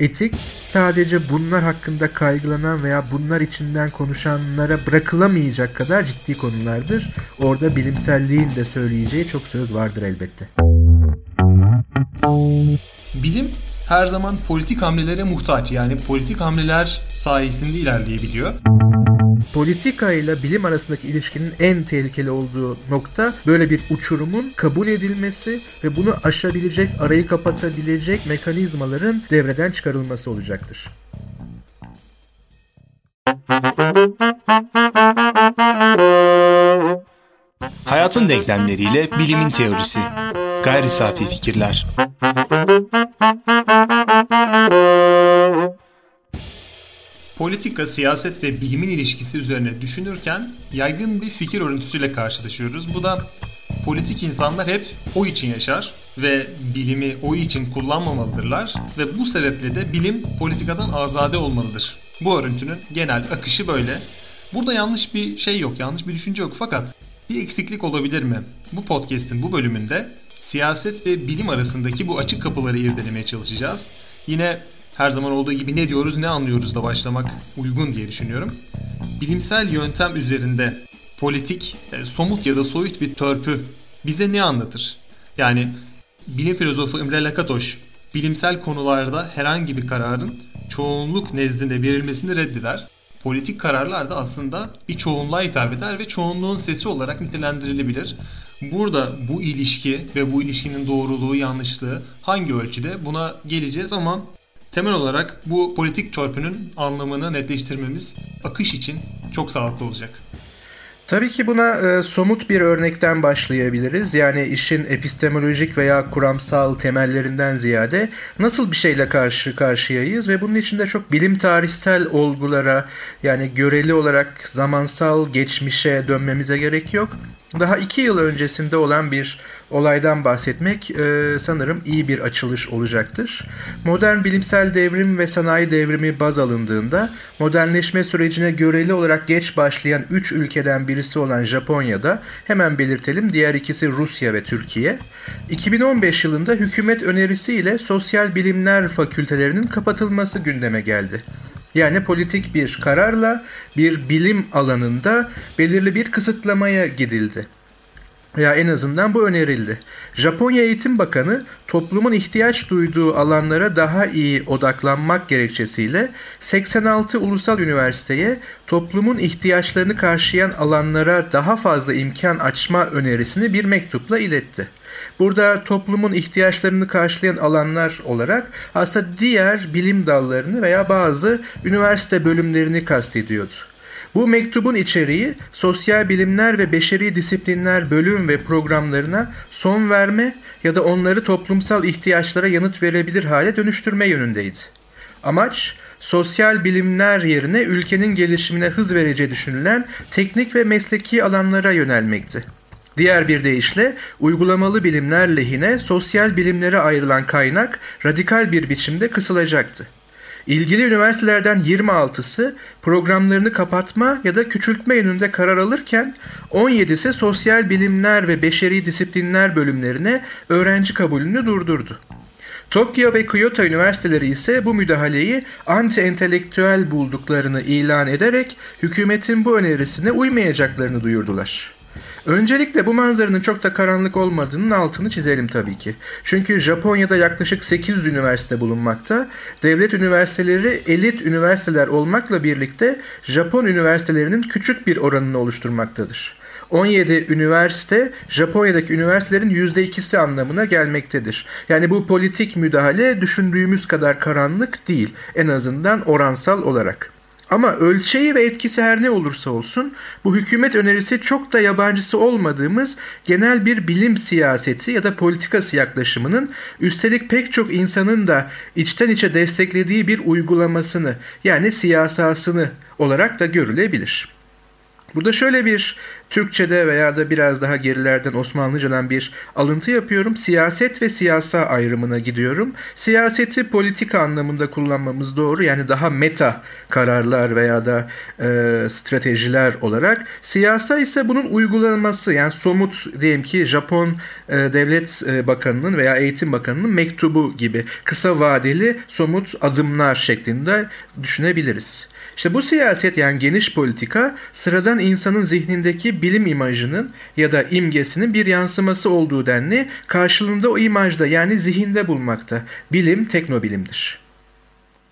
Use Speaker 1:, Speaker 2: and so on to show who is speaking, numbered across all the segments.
Speaker 1: Etik sadece bunlar hakkında kaygılanan veya bunlar içinden konuşanlara bırakılamayacak kadar ciddi konulardır. Orada bilimselliğin de söyleyeceği çok söz vardır elbette.
Speaker 2: Bilim her zaman politik hamlelere muhtaç. Yani politik hamleler sayesinde ilerleyebiliyor.
Speaker 1: Politika ile bilim arasındaki ilişkinin en tehlikeli olduğu nokta böyle bir uçurumun kabul edilmesi ve bunu aşabilecek, arayı kapatabilecek mekanizmaların devreden çıkarılması olacaktır.
Speaker 3: Hayatın denklemleriyle bilimin teorisi. Gayri safi fikirler.
Speaker 2: Politika, siyaset ve bilimin ilişkisi üzerine düşünürken yaygın bir fikir örüntüsüyle karşılaşıyoruz. Bu da politik insanlar hep o için yaşar ve bilimi o için kullanmamalıdırlar ve bu sebeple de bilim politikadan azade olmalıdır. Bu örüntünün genel akışı böyle. Burada yanlış bir şey yok, yanlış bir düşünce yok fakat bir eksiklik olabilir mi? Bu podcast'in bu bölümünde siyaset ve bilim arasındaki bu açık kapıları irdelemeye çalışacağız. Yine her zaman olduğu gibi ne diyoruz ne anlıyoruz da başlamak uygun diye düşünüyorum. Bilimsel yöntem üzerinde politik, e, somut ya da soyut bir törpü bize ne anlatır? Yani bilim filozofu Imre Lakatoş bilimsel konularda herhangi bir kararın çoğunluk nezdinde verilmesini reddeder. Politik kararlar da aslında bir çoğunluğa hitap eder ve çoğunluğun sesi olarak nitelendirilebilir. Burada bu ilişki ve bu ilişkinin doğruluğu, yanlışlığı hangi ölçüde buna geleceğiz ama temel olarak bu politik törpünün anlamını netleştirmemiz akış için çok sağlıklı olacak.
Speaker 1: Tabii ki buna e, somut bir örnekten başlayabiliriz. Yani işin epistemolojik veya kuramsal temellerinden ziyade nasıl bir şeyle karşı karşıyayız ve bunun içinde çok bilim tarihsel olgulara yani göreli olarak zamansal geçmişe dönmemize gerek yok. Daha iki yıl öncesinde olan bir olaydan bahsetmek e, sanırım iyi bir açılış olacaktır. Modern bilimsel devrim ve sanayi devrimi baz alındığında modernleşme sürecine göreli olarak geç başlayan 3 ülkeden birisi olan Japonya'da hemen belirtelim diğer ikisi Rusya ve Türkiye. 2015 yılında hükümet önerisiyle sosyal bilimler fakültelerinin kapatılması gündeme geldi. Yani politik bir kararla bir bilim alanında belirli bir kısıtlamaya gidildi veya en azından bu önerildi. Japonya Eğitim Bakanı toplumun ihtiyaç duyduğu alanlara daha iyi odaklanmak gerekçesiyle 86 ulusal üniversiteye toplumun ihtiyaçlarını karşılayan alanlara daha fazla imkan açma önerisini bir mektupla iletti. Burada toplumun ihtiyaçlarını karşılayan alanlar olarak aslında diğer bilim dallarını veya bazı üniversite bölümlerini kastediyordu. Bu mektubun içeriği sosyal bilimler ve beşeri disiplinler bölüm ve programlarına son verme ya da onları toplumsal ihtiyaçlara yanıt verebilir hale dönüştürme yönündeydi. Amaç sosyal bilimler yerine ülkenin gelişimine hız vereceği düşünülen teknik ve mesleki alanlara yönelmekti. Diğer bir deyişle uygulamalı bilimler lehine sosyal bilimlere ayrılan kaynak radikal bir biçimde kısılacaktı. İlgili üniversitelerden 26'sı programlarını kapatma ya da küçültme yönünde karar alırken 17'si sosyal bilimler ve beşeri disiplinler bölümlerine öğrenci kabulünü durdurdu. Tokyo ve Kyoto üniversiteleri ise bu müdahaleyi anti-entelektüel bulduklarını ilan ederek hükümetin bu önerisine uymayacaklarını duyurdular. Öncelikle bu manzaranın çok da karanlık olmadığının altını çizelim tabii ki. Çünkü Japonya'da yaklaşık 800 üniversite bulunmakta. Devlet üniversiteleri elit üniversiteler olmakla birlikte Japon üniversitelerinin küçük bir oranını oluşturmaktadır. 17 üniversite Japonya'daki üniversitelerin %2'si anlamına gelmektedir. Yani bu politik müdahale düşündüğümüz kadar karanlık değil en azından oransal olarak. Ama ölçeği ve etkisi her ne olursa olsun bu hükümet önerisi çok da yabancısı olmadığımız genel bir bilim siyaseti ya da politikası yaklaşımının üstelik pek çok insanın da içten içe desteklediği bir uygulamasını yani siyasasını olarak da görülebilir. Burada şöyle bir Türkçe'de veya da biraz daha gerilerden Osmanlıcadan bir alıntı yapıyorum. Siyaset ve siyasa ayrımına gidiyorum. Siyaseti politika anlamında kullanmamız doğru. Yani daha meta kararlar veya da e, stratejiler olarak. Siyasa ise bunun uygulanması yani somut diyelim ki Japon e, Devlet e, Bakanı'nın veya Eğitim Bakanı'nın mektubu gibi kısa vadeli somut adımlar şeklinde düşünebiliriz. İşte bu siyaset yani geniş politika sıradan insanın zihnindeki bilim imajının ya da imgesinin bir yansıması olduğu denli karşılığında o imajda yani zihinde bulmakta. Bilim teknobilimdir.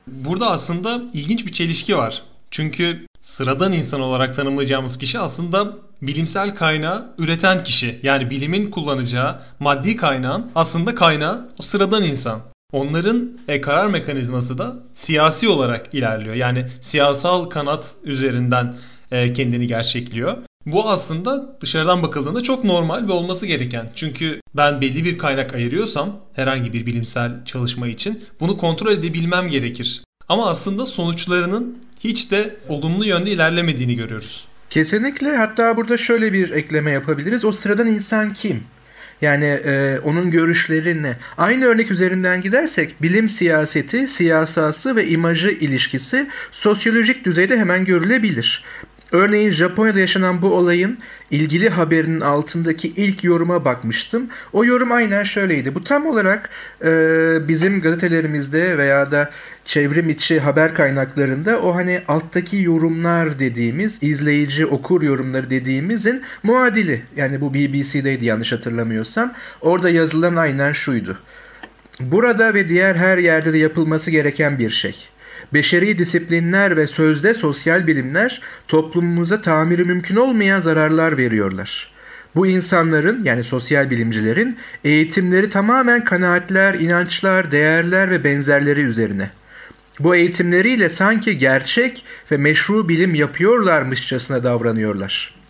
Speaker 2: Burada aslında ilginç bir çelişki var. Çünkü sıradan insan olarak tanımlayacağımız kişi aslında bilimsel kaynağı üreten kişi. Yani bilimin kullanacağı maddi kaynağın aslında kaynağı o sıradan insan. Onların e, karar mekanizması da siyasi olarak ilerliyor. Yani siyasal kanat üzerinden e, kendini gerçekliyor. Bu aslında dışarıdan bakıldığında çok normal ve olması gereken. Çünkü ben belli bir kaynak ayırıyorsam herhangi bir bilimsel çalışma için bunu kontrol edebilmem gerekir. Ama aslında sonuçlarının hiç de olumlu yönde ilerlemediğini görüyoruz.
Speaker 1: Kesinlikle. Hatta burada şöyle bir ekleme yapabiliriz. O sıradan insan kim? Yani e, onun görüşleri ne? Aynı örnek üzerinden gidersek bilim siyaseti, siyasası ve imajı ilişkisi sosyolojik düzeyde hemen görülebilir. Örneğin Japonya'da yaşanan bu olayın ilgili haberinin altındaki ilk yoruma bakmıştım. O yorum aynen şöyleydi. Bu tam olarak e, bizim gazetelerimizde veya da çevrim içi haber kaynaklarında o hani alttaki yorumlar dediğimiz, izleyici okur yorumları dediğimizin muadili. Yani bu BBC'deydi yanlış hatırlamıyorsam. Orada yazılan aynen şuydu. Burada ve diğer her yerde de yapılması gereken bir şey. Beşeri disiplinler ve sözde sosyal bilimler toplumumuza tamiri mümkün olmayan zararlar veriyorlar. Bu insanların yani sosyal bilimcilerin eğitimleri tamamen kanaatler, inançlar, değerler ve benzerleri üzerine. Bu eğitimleriyle sanki gerçek ve meşru bilim yapıyorlarmışçasına davranıyorlar.''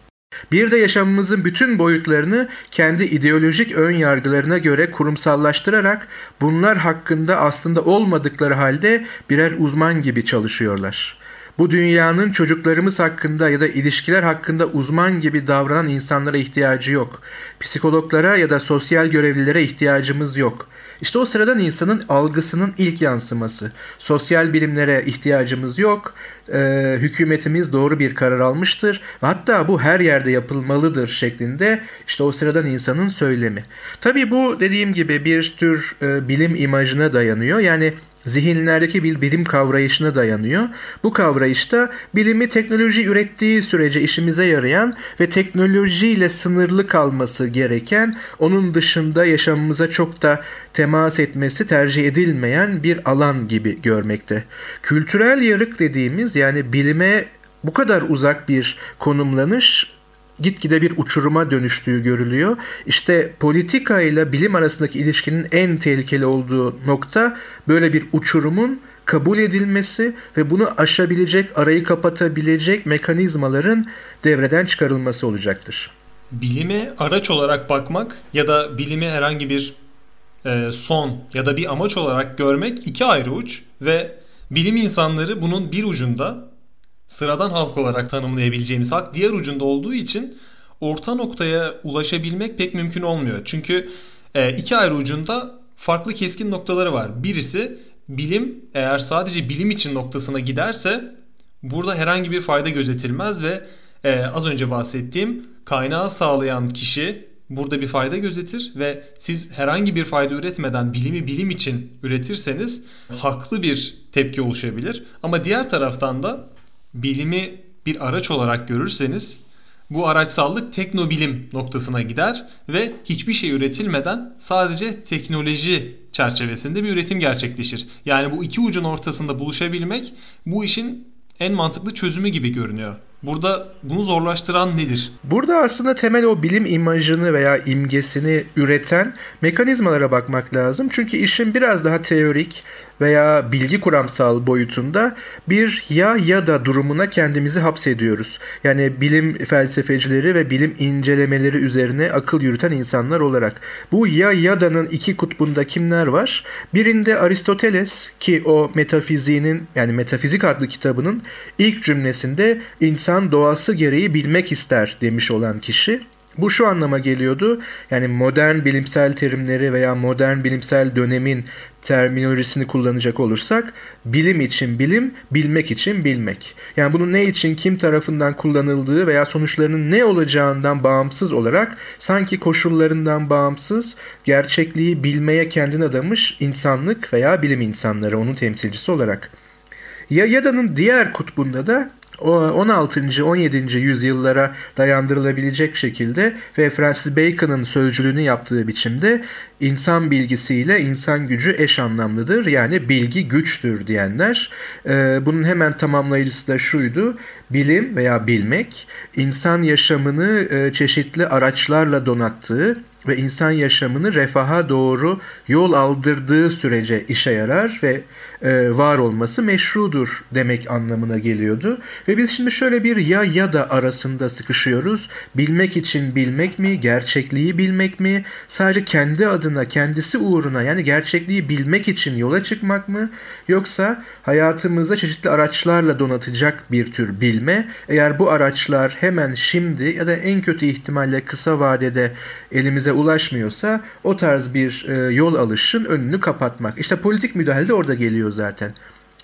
Speaker 1: Bir de yaşamımızın bütün boyutlarını kendi ideolojik ön yargılarına göre kurumsallaştırarak bunlar hakkında aslında olmadıkları halde birer uzman gibi çalışıyorlar. Bu dünyanın çocuklarımız hakkında ya da ilişkiler hakkında uzman gibi davranan insanlara ihtiyacı yok. Psikologlara ya da sosyal görevlilere ihtiyacımız yok. İşte o sıradan insanın algısının ilk yansıması. Sosyal bilimlere ihtiyacımız yok. Ee, hükümetimiz doğru bir karar almıştır. Hatta bu her yerde yapılmalıdır şeklinde işte o sıradan insanın söylemi. Tabii bu dediğim gibi bir tür e, bilim imajına dayanıyor. Yani zihinlerdeki bir bilim kavrayışına dayanıyor. Bu kavrayışta bilimi teknoloji ürettiği sürece işimize yarayan ve teknolojiyle sınırlı kalması gereken, onun dışında yaşamımıza çok da temas etmesi tercih edilmeyen bir alan gibi görmekte. Kültürel yarık dediğimiz yani bilime bu kadar uzak bir konumlanış gitgide bir uçuruma dönüştüğü görülüyor. İşte politika ile bilim arasındaki ilişkinin en tehlikeli olduğu nokta böyle bir uçurumun kabul edilmesi ve bunu aşabilecek, arayı kapatabilecek mekanizmaların devreden çıkarılması olacaktır.
Speaker 2: Bilime araç olarak bakmak ya da bilimi herhangi bir e, son ya da bir amaç olarak görmek iki ayrı uç ve bilim insanları bunun bir ucunda sıradan halk olarak tanımlayabileceğimiz halk diğer ucunda olduğu için orta noktaya ulaşabilmek pek mümkün olmuyor. Çünkü e, iki ayrı ucunda farklı keskin noktaları var. Birisi bilim eğer sadece bilim için noktasına giderse burada herhangi bir fayda gözetilmez ve e, az önce bahsettiğim kaynağı sağlayan kişi burada bir fayda gözetir ve siz herhangi bir fayda üretmeden bilimi bilim için üretirseniz haklı bir tepki oluşabilir. Ama diğer taraftan da bilimi bir araç olarak görürseniz bu araçsallık teknobilim noktasına gider ve hiçbir şey üretilmeden sadece teknoloji çerçevesinde bir üretim gerçekleşir. Yani bu iki ucun ortasında buluşabilmek bu işin en mantıklı çözümü gibi görünüyor. Burada bunu zorlaştıran nedir?
Speaker 1: Burada aslında temel o bilim imajını veya imgesini üreten mekanizmalara bakmak lazım. Çünkü işin biraz daha teorik veya bilgi kuramsal boyutunda bir ya ya da durumuna kendimizi hapsediyoruz. Yani bilim felsefecileri ve bilim incelemeleri üzerine akıl yürüten insanlar olarak. Bu ya ya da'nın iki kutbunda kimler var? Birinde Aristoteles ki o metafiziğinin yani metafizik adlı kitabının ilk cümlesinde insan insan doğası gereği bilmek ister demiş olan kişi. Bu şu anlama geliyordu. Yani modern bilimsel terimleri veya modern bilimsel dönemin terminolojisini kullanacak olursak bilim için bilim, bilmek için bilmek. Yani bunun ne için kim tarafından kullanıldığı veya sonuçlarının ne olacağından bağımsız olarak sanki koşullarından bağımsız gerçekliği bilmeye kendini adamış insanlık veya bilim insanları onun temsilcisi olarak. Ya Yada'nın diğer kutbunda da 16. 17. yüzyıllara dayandırılabilecek şekilde ve Francis Bacon'ın sözcülüğünü yaptığı biçimde insan bilgisiyle insan gücü eş anlamlıdır. Yani bilgi güçtür diyenler. Ee, bunun hemen tamamlayıcısı da şuydu. Bilim veya bilmek insan yaşamını e, çeşitli araçlarla donattığı ve insan yaşamını refaha doğru yol aldırdığı sürece işe yarar ve e, var olması meşrudur demek anlamına geliyordu. Ve biz şimdi şöyle bir ya ya da arasında sıkışıyoruz. Bilmek için bilmek mi, gerçekliği bilmek mi, sadece kendi adına, kendisi uğruna yani gerçekliği bilmek için yola çıkmak mı, yoksa hayatımızda çeşitli araçlarla donatacak bir tür bilme, eğer bu araçlar hemen şimdi ya da en kötü ihtimalle kısa vadede elimize ulaşmıyorsa o tarz bir e, yol alışın önünü kapatmak. İşte politik müdahale de orada geliyor zaten.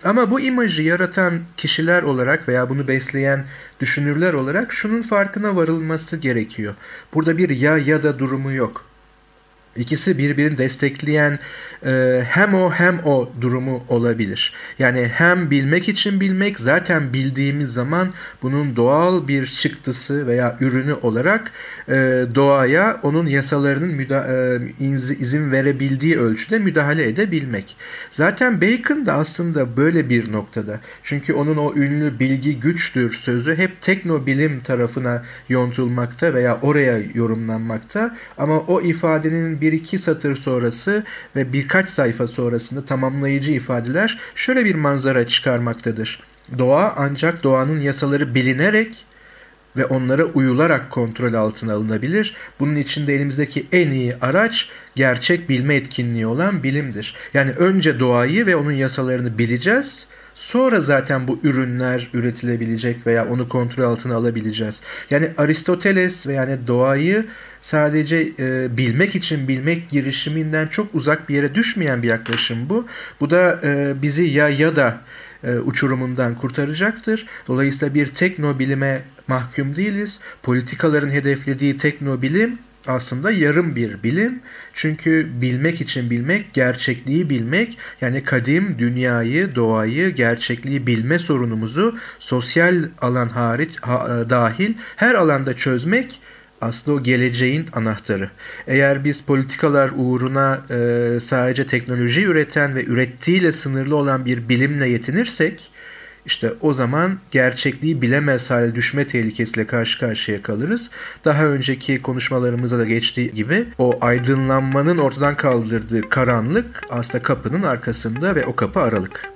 Speaker 1: Ama bu imajı yaratan kişiler olarak veya bunu besleyen düşünürler olarak şunun farkına varılması gerekiyor. Burada bir ya ya da durumu yok. İkisi birbirini destekleyen e, hem o hem o durumu olabilir. Yani hem bilmek için bilmek zaten bildiğimiz zaman bunun doğal bir çıktısı veya ürünü olarak e, doğaya onun yasalarının müda- e, izin verebildiği ölçüde müdahale edebilmek. Zaten Bacon da aslında böyle bir noktada. Çünkü onun o ünlü bilgi güçtür sözü hep teknobilim tarafına yontulmakta veya oraya yorumlanmakta ama o ifadenin bir bir iki satır sonrası ve birkaç sayfa sonrasında tamamlayıcı ifadeler şöyle bir manzara çıkarmaktadır. Doğa ancak doğanın yasaları bilinerek ve onlara uyularak kontrol altına alınabilir. Bunun için de elimizdeki en iyi araç gerçek bilme etkinliği olan bilimdir. Yani önce doğayı ve onun yasalarını bileceğiz. Sonra zaten bu ürünler üretilebilecek veya onu kontrol altına alabileceğiz. Yani Aristoteles ve yani doğayı sadece e, bilmek için bilmek girişiminden çok uzak bir yere düşmeyen bir yaklaşım bu. Bu da e, bizi ya ya da e, uçurumundan kurtaracaktır. Dolayısıyla bir teknobilime mahkum değiliz. Politikaların hedeflediği teknobilim aslında yarım bir bilim. Çünkü bilmek için bilmek, gerçekliği bilmek, yani kadim dünyayı, doğayı, gerçekliği bilme sorunumuzu sosyal alan hariç ha, e, dahil her alanda çözmek aslında o geleceğin anahtarı. Eğer biz politikalar uğruna e, sadece teknoloji üreten ve ürettiğiyle sınırlı olan bir bilimle yetinirsek işte o zaman gerçekliği bilemez hale düşme tehlikesiyle karşı karşıya kalırız. Daha önceki konuşmalarımıza da geçtiği gibi o aydınlanmanın ortadan kaldırdığı karanlık aslında kapının arkasında ve o kapı aralık.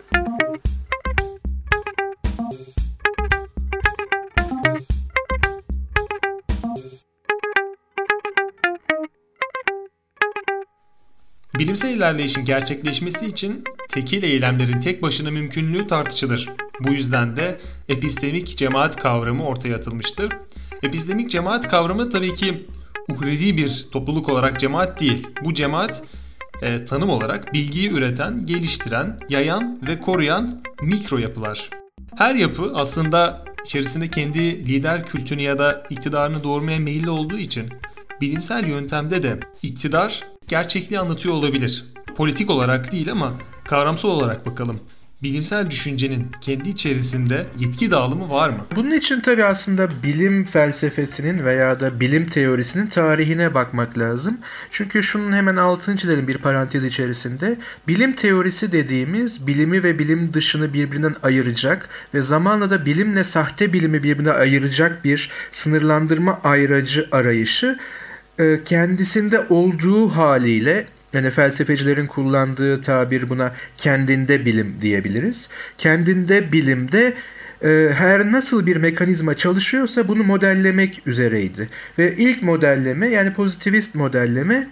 Speaker 2: Bilimsel ilerleyişin gerçekleşmesi için tekil eylemlerin tek başına mümkünlüğü tartışılır. Bu yüzden de epistemik cemaat kavramı ortaya atılmıştır. Epistemik cemaat kavramı tabii ki uhrevi bir topluluk olarak cemaat değil. Bu cemaat e, tanım olarak bilgiyi üreten, geliştiren, yayan ve koruyan mikro yapılar. Her yapı aslında içerisinde kendi lider kültünü ya da iktidarını doğurmaya meyilli olduğu için bilimsel yöntemde de iktidar gerçekliği anlatıyor olabilir. Politik olarak değil ama kavramsal olarak bakalım bilimsel düşüncenin kendi içerisinde yetki dağılımı var mı?
Speaker 1: Bunun için tabii aslında bilim felsefesinin veya da bilim teorisinin tarihine bakmak lazım. Çünkü şunun hemen altını çizelim bir parantez içerisinde. Bilim teorisi dediğimiz bilimi ve bilim dışını birbirinden ayıracak ve zamanla da bilimle sahte bilimi birbirine ayıracak bir sınırlandırma ayracı arayışı kendisinde olduğu haliyle yani felsefecilerin kullandığı tabir buna kendinde bilim diyebiliriz. Kendinde bilimde e, her nasıl bir mekanizma çalışıyorsa bunu modellemek üzereydi. Ve ilk modelleme yani pozitivist modelleme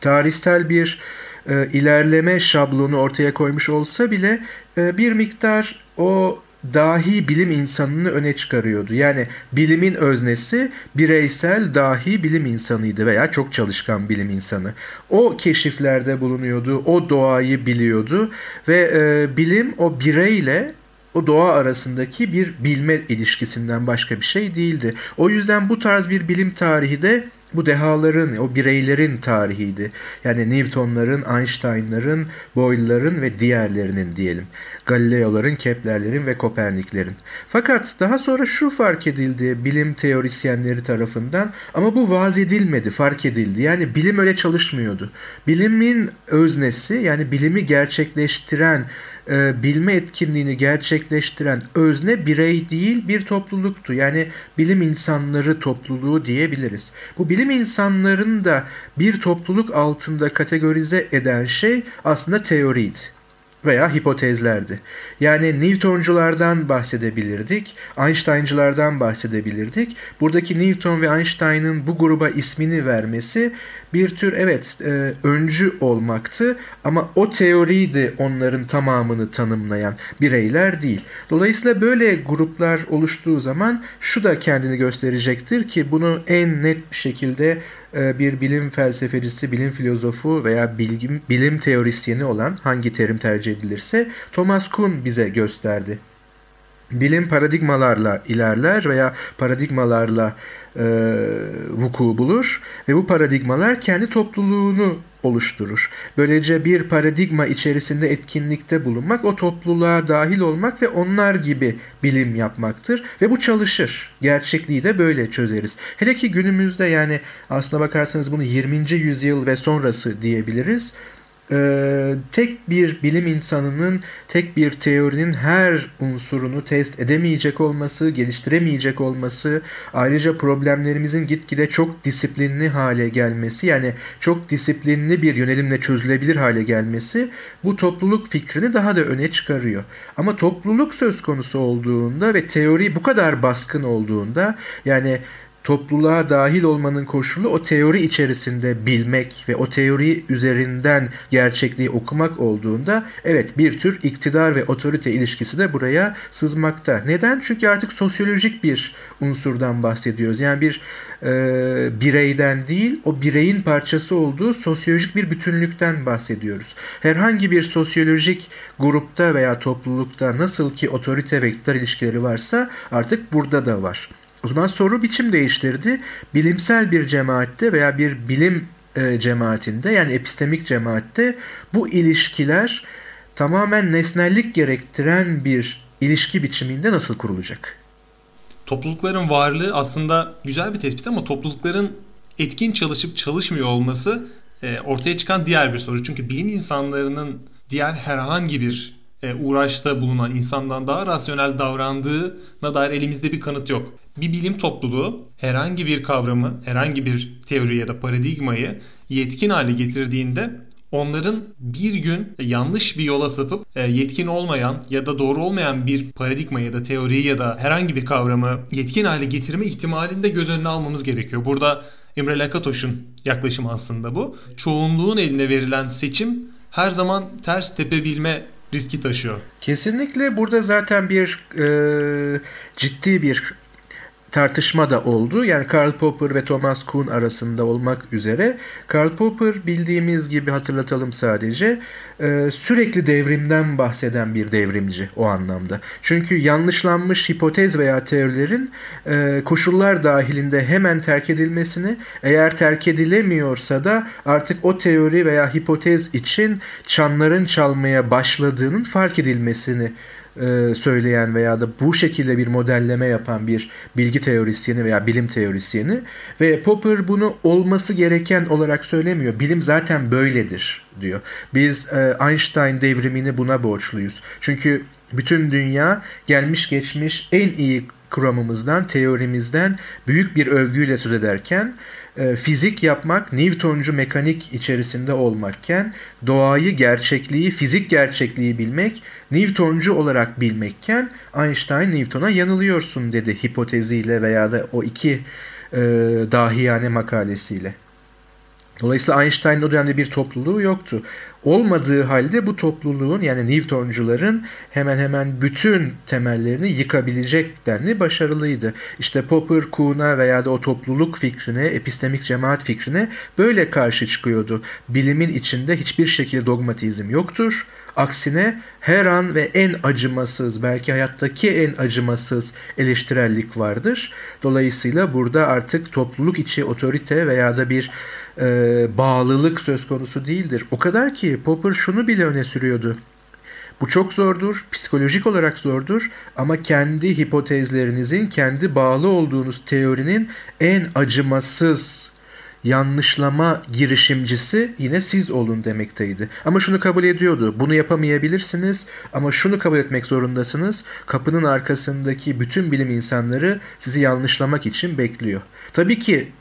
Speaker 1: tarihsel bir e, ilerleme şablonu ortaya koymuş olsa bile e, bir miktar o dahi bilim insanını öne çıkarıyordu. Yani bilimin öznesi bireysel dahi bilim insanıydı veya çok çalışkan bilim insanı. O keşiflerde bulunuyordu, o doğayı biliyordu ve e, bilim o bireyle o doğa arasındaki bir bilme ilişkisinden başka bir şey değildi. O yüzden bu tarz bir bilim tarihi de bu dehaların, o bireylerin tarihiydi. Yani Newton'ların, Einstein'ların, Boyle'ların ve diğerlerinin diyelim. Galileo'ların, Kepler'lerin ve Kopernik'lerin. Fakat daha sonra şu fark edildi bilim teorisyenleri tarafından ama bu vaz edilmedi, fark edildi. Yani bilim öyle çalışmıyordu. Bilimin öznesi yani bilimi gerçekleştiren e, bilme etkinliğini gerçekleştiren özne birey değil bir topluluktu. Yani bilim insanları topluluğu diyebiliriz. Bu bilim insanlarını da bir topluluk altında kategorize eden şey aslında teoriydi veya hipotezlerdi. Yani Newtonculardan bahsedebilirdik, Einstein'cılardan bahsedebilirdik. Buradaki Newton ve Einstein'ın bu gruba ismini vermesi bir tür evet e, öncü olmaktı ama o teoriydi onların tamamını tanımlayan bireyler değil. Dolayısıyla böyle gruplar oluştuğu zaman şu da kendini gösterecektir ki bunu en net bir şekilde e, bir bilim felsefecisi, bilim filozofu veya bilgim, bilim teorisyeni olan hangi terim tercih edilirse Thomas Kuhn bize gösterdi. Bilim paradigmalarla ilerler veya paradigmalarla e, vuku bulur ve bu paradigmalar kendi topluluğunu oluşturur. Böylece bir paradigma içerisinde etkinlikte bulunmak, o topluluğa dahil olmak ve onlar gibi bilim yapmaktır ve bu çalışır. Gerçekliği de böyle çözeriz. Hele ki günümüzde yani aslına bakarsanız bunu 20. yüzyıl ve sonrası diyebiliriz e, tek bir bilim insanının tek bir teorinin her unsurunu test edemeyecek olması, geliştiremeyecek olması, ayrıca problemlerimizin gitgide çok disiplinli hale gelmesi, yani çok disiplinli bir yönelimle çözülebilir hale gelmesi bu topluluk fikrini daha da öne çıkarıyor. Ama topluluk söz konusu olduğunda ve teori bu kadar baskın olduğunda yani topluluğa dahil olmanın koşulu o teori içerisinde bilmek ve o teori üzerinden gerçekliği okumak olduğunda evet bir tür iktidar ve otorite ilişkisi de buraya sızmakta. Neden? Çünkü artık sosyolojik bir unsurdan bahsediyoruz. Yani bir e, bireyden değil o bireyin parçası olduğu sosyolojik bir bütünlükten bahsediyoruz. Herhangi bir sosyolojik grupta veya toplulukta nasıl ki otorite ve iktidar ilişkileri varsa artık burada da var. O zaman soru biçim değiştirdi. Bilimsel bir cemaatte veya bir bilim e, cemaatinde yani epistemik cemaatte bu ilişkiler tamamen nesnellik gerektiren bir ilişki biçiminde nasıl kurulacak?
Speaker 2: Toplulukların varlığı aslında güzel bir tespit ama toplulukların etkin çalışıp çalışmıyor olması e, ortaya çıkan diğer bir soru. Çünkü bilim insanlarının diğer herhangi bir e, uğraşta bulunan insandan daha rasyonel davrandığına dair elimizde bir kanıt yok. Bir bilim topluluğu herhangi bir kavramı, herhangi bir teori ya da paradigmayı yetkin hale getirdiğinde onların bir gün yanlış bir yola sapıp e, yetkin olmayan ya da doğru olmayan bir paradigma ya da teori ya da herhangi bir kavramı yetkin hale getirme ihtimalini de göz önüne almamız gerekiyor. Burada Emre Lakatoş'un yaklaşımı aslında bu. Çoğunluğun eline verilen seçim her zaman ters tepebilme riski taşıyor.
Speaker 1: Kesinlikle burada zaten bir e, ciddi bir tartışma da oldu. Yani Karl Popper ve Thomas Kuhn arasında olmak üzere. Karl Popper bildiğimiz gibi hatırlatalım sadece e, sürekli devrimden bahseden bir devrimci o anlamda. Çünkü yanlışlanmış hipotez veya teorilerin e, koşullar dahilinde hemen terk edilmesini eğer terk edilemiyorsa da artık o teori veya hipotez için çanların çalmaya başladığının fark edilmesini e, söyleyen veya da bu şekilde bir modelleme yapan bir bilgi teorisyeni veya bilim teorisyeni ve Popper bunu olması gereken olarak söylemiyor. Bilim zaten böyledir diyor. Biz e, Einstein devrimini buna borçluyuz. Çünkü bütün dünya gelmiş geçmiş en iyi kuramımızdan, teorimizden büyük bir övgüyle söz ederken e, fizik yapmak Newtoncu mekanik içerisinde olmakken doğayı, gerçekliği, fizik gerçekliği bilmek Newtoncu olarak bilmekken Einstein Newton'a yanılıyorsun dedi hipoteziyle veya da o iki e, dahiyane makalesiyle. Dolayısıyla Einstein'ın o dönemde bir topluluğu yoktu. Olmadığı halde bu topluluğun yani Newtoncuların hemen hemen bütün temellerini yıkabilecek denli başarılıydı. İşte Popper, Kuhn'a veya da o topluluk fikrine, epistemik cemaat fikrine böyle karşı çıkıyordu. Bilimin içinde hiçbir şekilde dogmatizm yoktur. Aksine her an ve en acımasız, belki hayattaki en acımasız eleştirellik vardır. Dolayısıyla burada artık topluluk içi otorite veya da bir e, bağlılık söz konusu değildir. O kadar ki Popper şunu bile öne sürüyordu. Bu çok zordur, psikolojik olarak zordur ama kendi hipotezlerinizin, kendi bağlı olduğunuz teorinin en acımasız yanlışlama girişimcisi yine siz olun demekteydi. Ama şunu kabul ediyordu. Bunu yapamayabilirsiniz ama şunu kabul etmek zorundasınız. Kapının arkasındaki bütün bilim insanları sizi yanlışlamak için bekliyor. Tabii ki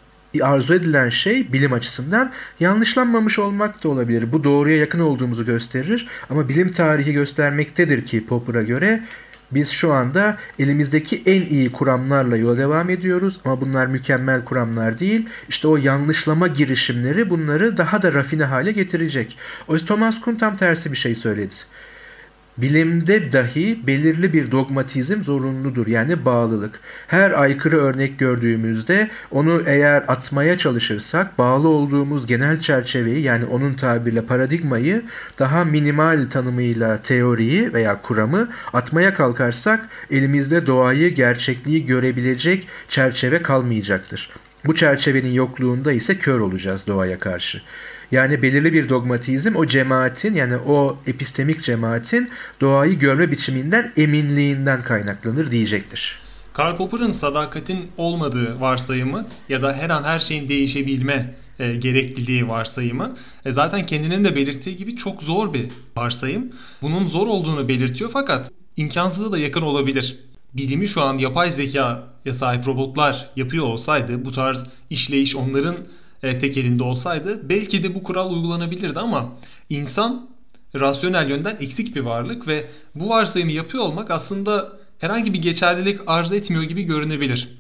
Speaker 1: arzu edilen şey bilim açısından yanlışlanmamış olmak da olabilir. Bu doğruya yakın olduğumuzu gösterir ama bilim tarihi göstermektedir ki Popper'a göre biz şu anda elimizdeki en iyi kuramlarla yola devam ediyoruz ama bunlar mükemmel kuramlar değil. İşte o yanlışlama girişimleri bunları daha da rafine hale getirecek. Oysa Thomas Kuhn tam tersi bir şey söyledi. Bilimde dahi belirli bir dogmatizm zorunludur yani bağlılık. Her aykırı örnek gördüğümüzde onu eğer atmaya çalışırsak bağlı olduğumuz genel çerçeveyi yani onun tabirle paradigmayı daha minimal tanımıyla teoriyi veya kuramı atmaya kalkarsak elimizde doğayı gerçekliği görebilecek çerçeve kalmayacaktır. Bu çerçevenin yokluğunda ise kör olacağız doğaya karşı. Yani belirli bir dogmatizm o cemaatin yani o epistemik cemaatin doğayı görme biçiminden eminliğinden kaynaklanır diyecektir.
Speaker 2: Karl Popper'ın sadakatin olmadığı varsayımı ya da her an her şeyin değişebilme e, gerekliliği varsayımı e, zaten kendinin de belirttiği gibi çok zor bir varsayım. Bunun zor olduğunu belirtiyor fakat imkansıza da yakın olabilir. Bilimi şu an yapay zekaya sahip robotlar yapıyor olsaydı bu tarz işleyiş onların e, tek elinde olsaydı belki de bu kural uygulanabilirdi ama insan rasyonel yönden eksik bir varlık ve bu varsayımı yapıyor olmak aslında herhangi bir geçerlilik arz etmiyor gibi görünebilir.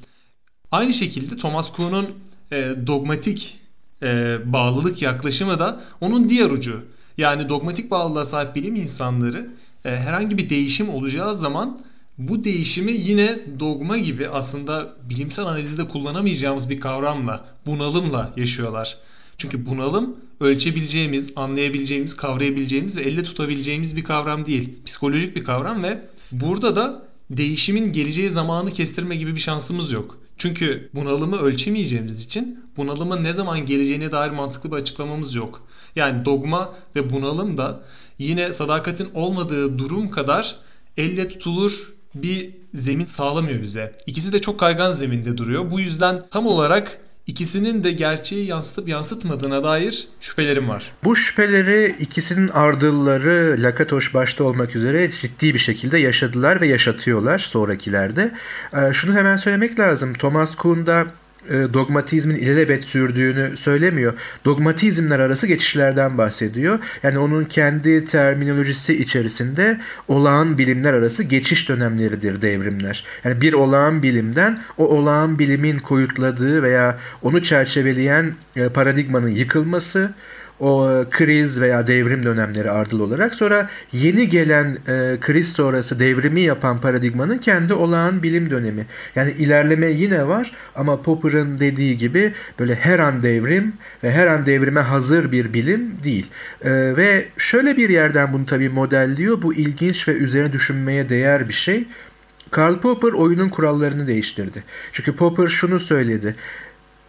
Speaker 2: Aynı şekilde Thomas Kuhn'un e, dogmatik e, bağlılık yaklaşımı da onun diğer ucu. Yani dogmatik bağlılığa sahip bilim insanları e, herhangi bir değişim olacağı zaman bu değişimi yine dogma gibi aslında bilimsel analizde kullanamayacağımız bir kavramla, bunalımla yaşıyorlar. Çünkü bunalım ölçebileceğimiz, anlayabileceğimiz, kavrayabileceğimiz ve elle tutabileceğimiz bir kavram değil. Psikolojik bir kavram ve burada da değişimin geleceği zamanı kestirme gibi bir şansımız yok. Çünkü bunalımı ölçemeyeceğimiz için bunalımın ne zaman geleceğine dair mantıklı bir açıklamamız yok. Yani dogma ve bunalım da yine sadakatin olmadığı durum kadar elle tutulur bir zemin sağlamıyor bize. İkisi de çok kaygan zeminde duruyor. Bu yüzden tam olarak ikisinin de gerçeği yansıtıp yansıtmadığına dair şüphelerim var.
Speaker 1: Bu şüpheleri ikisinin ardılları Lakatoş başta olmak üzere ciddi bir şekilde yaşadılar ve yaşatıyorlar sonrakilerde. Ee, şunu hemen söylemek lazım. Thomas Kuhn'da dogmatizmin ilelebet sürdüğünü söylemiyor. Dogmatizmler arası geçişlerden bahsediyor. Yani onun kendi terminolojisi içerisinde olağan bilimler arası geçiş dönemleridir devrimler. Yani bir olağan bilimden o olağan bilimin koyutladığı veya onu çerçeveleyen e, paradigmanın yıkılması, o e, kriz veya devrim dönemleri ardıl olarak sonra yeni gelen e, kriz sonrası devrimi yapan paradigmanın kendi olağan bilim dönemi. Yani ilerleme yine var ama Popper'ın dediği gibi böyle her an devrim ve her an devrime hazır bir bilim değil. E, ve şöyle bir yerden bunu tabii modelliyor. Bu ilginç ve üzerine düşünmeye değer bir şey. Karl Popper oyunun kurallarını değiştirdi. Çünkü Popper şunu söyledi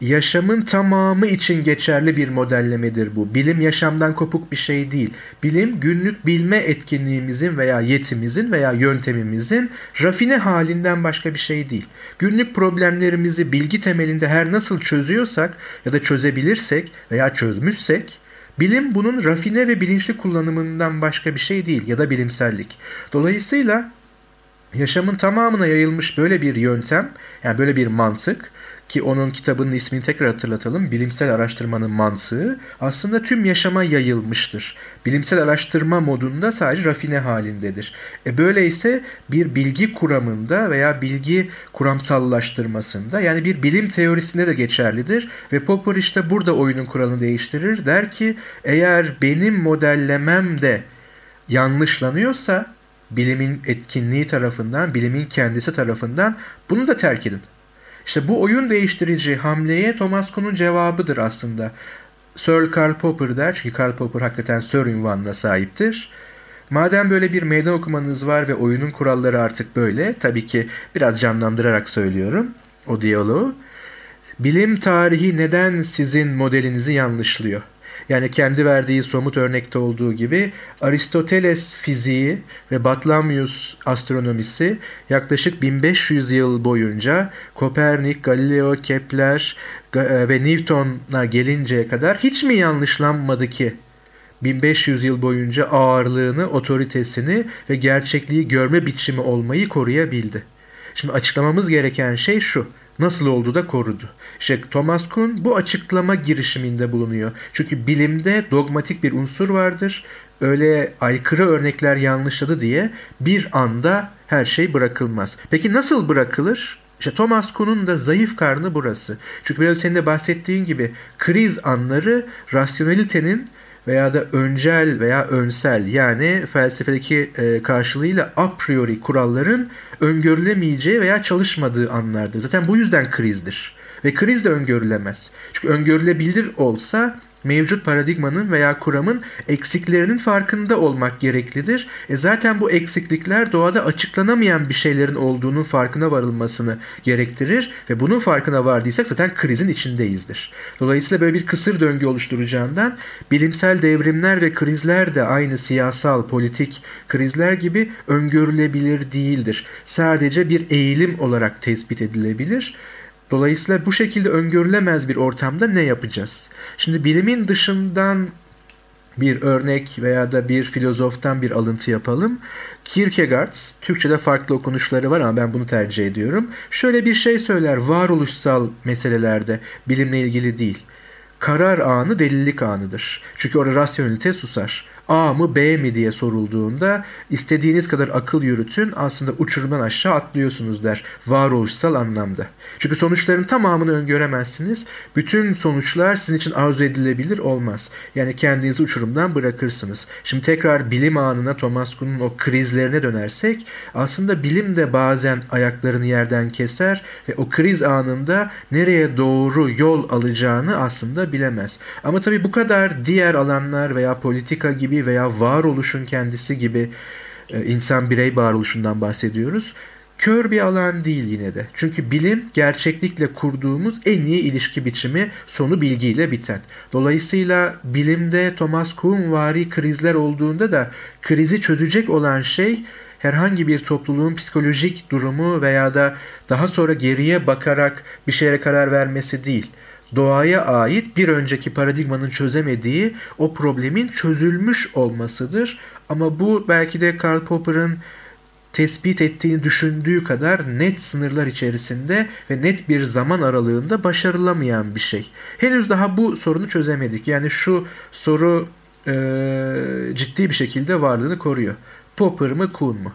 Speaker 1: yaşamın tamamı için geçerli bir modellemedir bu. Bilim yaşamdan kopuk bir şey değil. Bilim günlük bilme etkinliğimizin veya yetimizin veya yöntemimizin rafine halinden başka bir şey değil. Günlük problemlerimizi bilgi temelinde her nasıl çözüyorsak ya da çözebilirsek veya çözmüşsek bilim bunun rafine ve bilinçli kullanımından başka bir şey değil ya da bilimsellik. Dolayısıyla yaşamın tamamına yayılmış böyle bir yöntem yani böyle bir mantık ki onun kitabının ismini tekrar hatırlatalım. Bilimsel araştırmanın mantığı aslında tüm yaşama yayılmıştır. Bilimsel araştırma modunda sadece rafine halindedir. E böyleyse bir bilgi kuramında veya bilgi kuramsallaştırmasında yani bir bilim teorisinde de geçerlidir ve Popper işte burada oyunun kuralını değiştirir. Der ki eğer benim modellemem de yanlışlanıyorsa bilimin etkinliği tarafından, bilimin kendisi tarafından bunu da terk edin. İşte bu oyun değiştirici hamleye Thomas Kuhn'un cevabıdır aslında. Sir Karl Popper der çünkü Karl Popper hakikaten Sir ünvanına sahiptir. Madem böyle bir meydan okumanız var ve oyunun kuralları artık böyle, tabii ki biraz canlandırarak söylüyorum o diyaloğu. Bilim tarihi neden sizin modelinizi yanlışlıyor? Yani kendi verdiği somut örnekte olduğu gibi Aristoteles fiziği ve Batlamyus astronomisi yaklaşık 1500 yıl boyunca Kopernik, Galileo, Kepler e, ve Newton'a gelinceye kadar hiç mi yanlışlanmadı ki 1500 yıl boyunca ağırlığını, otoritesini ve gerçekliği görme biçimi olmayı koruyabildi. Şimdi açıklamamız gereken şey şu nasıl oldu da korudu. İşte Thomas Kuhn bu açıklama girişiminde bulunuyor. Çünkü bilimde dogmatik bir unsur vardır. Öyle aykırı örnekler yanlışladı diye bir anda her şey bırakılmaz. Peki nasıl bırakılır? İşte Thomas Kuhn'un da zayıf karnı burası. Çünkü biraz senin de bahsettiğin gibi kriz anları rasyonelitenin veya da öncel veya önsel yani felsefedeki e, karşılığıyla a priori kuralların öngörülemeyeceği veya çalışmadığı anlardır. Zaten bu yüzden krizdir. Ve kriz de öngörülemez. Çünkü öngörülebilir olsa mevcut paradigmanın veya kuramın eksiklerinin farkında olmak gereklidir. E zaten bu eksiklikler doğada açıklanamayan bir şeylerin olduğunun farkına varılmasını gerektirir ve bunun farkına vardıysak zaten krizin içindeyizdir. Dolayısıyla böyle bir kısır döngü oluşturacağından bilimsel devrimler ve krizler de aynı siyasal, politik krizler gibi öngörülebilir değildir. Sadece bir eğilim olarak tespit edilebilir. Dolayısıyla bu şekilde öngörülemez bir ortamda ne yapacağız? Şimdi bilimin dışından bir örnek veya da bir filozoftan bir alıntı yapalım. Kierkegaard, Türkçe'de farklı okunuşları var ama ben bunu tercih ediyorum. Şöyle bir şey söyler varoluşsal meselelerde bilimle ilgili değil. Karar anı delilik anıdır. Çünkü orada rasyonelite susar. A mı B mi diye sorulduğunda istediğiniz kadar akıl yürütün aslında uçurumdan aşağı atlıyorsunuz der varoluşsal anlamda. Çünkü sonuçların tamamını öngöremezsiniz. Bütün sonuçlar sizin için arzu edilebilir olmaz. Yani kendinizi uçurumdan bırakırsınız. Şimdi tekrar bilim anına Thomas Kuhn'un o krizlerine dönersek aslında bilim de bazen ayaklarını yerden keser ve o kriz anında nereye doğru yol alacağını aslında bilemez. Ama tabii bu kadar diğer alanlar veya politika gibi veya varoluşun kendisi gibi e, insan birey varoluşundan bahsediyoruz. Kör bir alan değil yine de. Çünkü bilim gerçeklikle kurduğumuz en iyi ilişki biçimi sonu bilgiyle biten. Dolayısıyla bilimde Thomas Kuhn vari krizler olduğunda da krizi çözecek olan şey herhangi bir topluluğun psikolojik durumu veya da daha sonra geriye bakarak bir şeye karar vermesi değil doğaya ait bir önceki paradigmanın çözemediği o problemin çözülmüş olmasıdır. Ama bu belki de Karl Popper'ın tespit ettiğini düşündüğü kadar net sınırlar içerisinde ve net bir zaman aralığında başarılamayan bir şey. Henüz daha bu sorunu çözemedik. Yani şu soru e, ciddi bir şekilde varlığını koruyor. Popper mı Kuhn mu?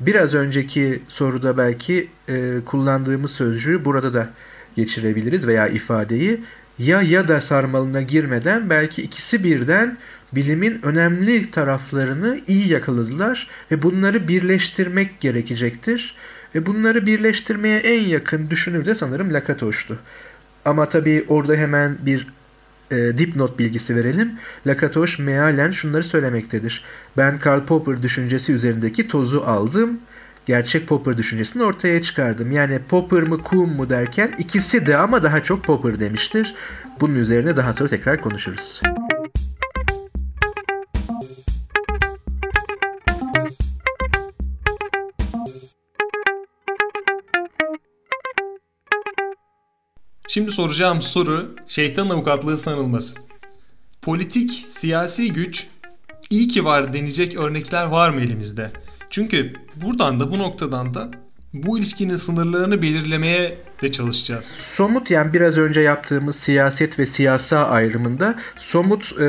Speaker 1: Biraz önceki soruda belki e, kullandığımız sözcüğü burada da geçirebiliriz veya ifadeyi ya ya da sarmalına girmeden belki ikisi birden bilimin önemli taraflarını iyi yakaladılar ve bunları birleştirmek gerekecektir. Ve bunları birleştirmeye en yakın düşünür de sanırım Lakatoş'tu. Ama tabii orada hemen bir e, dipnot bilgisi verelim. Lakatoş mealen şunları söylemektedir. Ben Karl Popper düşüncesi üzerindeki tozu aldım gerçek Popper düşüncesini ortaya çıkardım. Yani Popper mı Kuhn mu derken ikisi de ama daha çok Popper demiştir. Bunun üzerine daha sonra tekrar konuşuruz.
Speaker 2: Şimdi soracağım soru şeytan avukatlığı sanılması. Politik, siyasi güç iyi ki var denecek örnekler var mı elimizde? Çünkü buradan da bu noktadan da bu ilişkinin sınırlarını belirlemeye de çalışacağız.
Speaker 1: Somut yani biraz önce yaptığımız siyaset ve siyasa ayrımında somut e,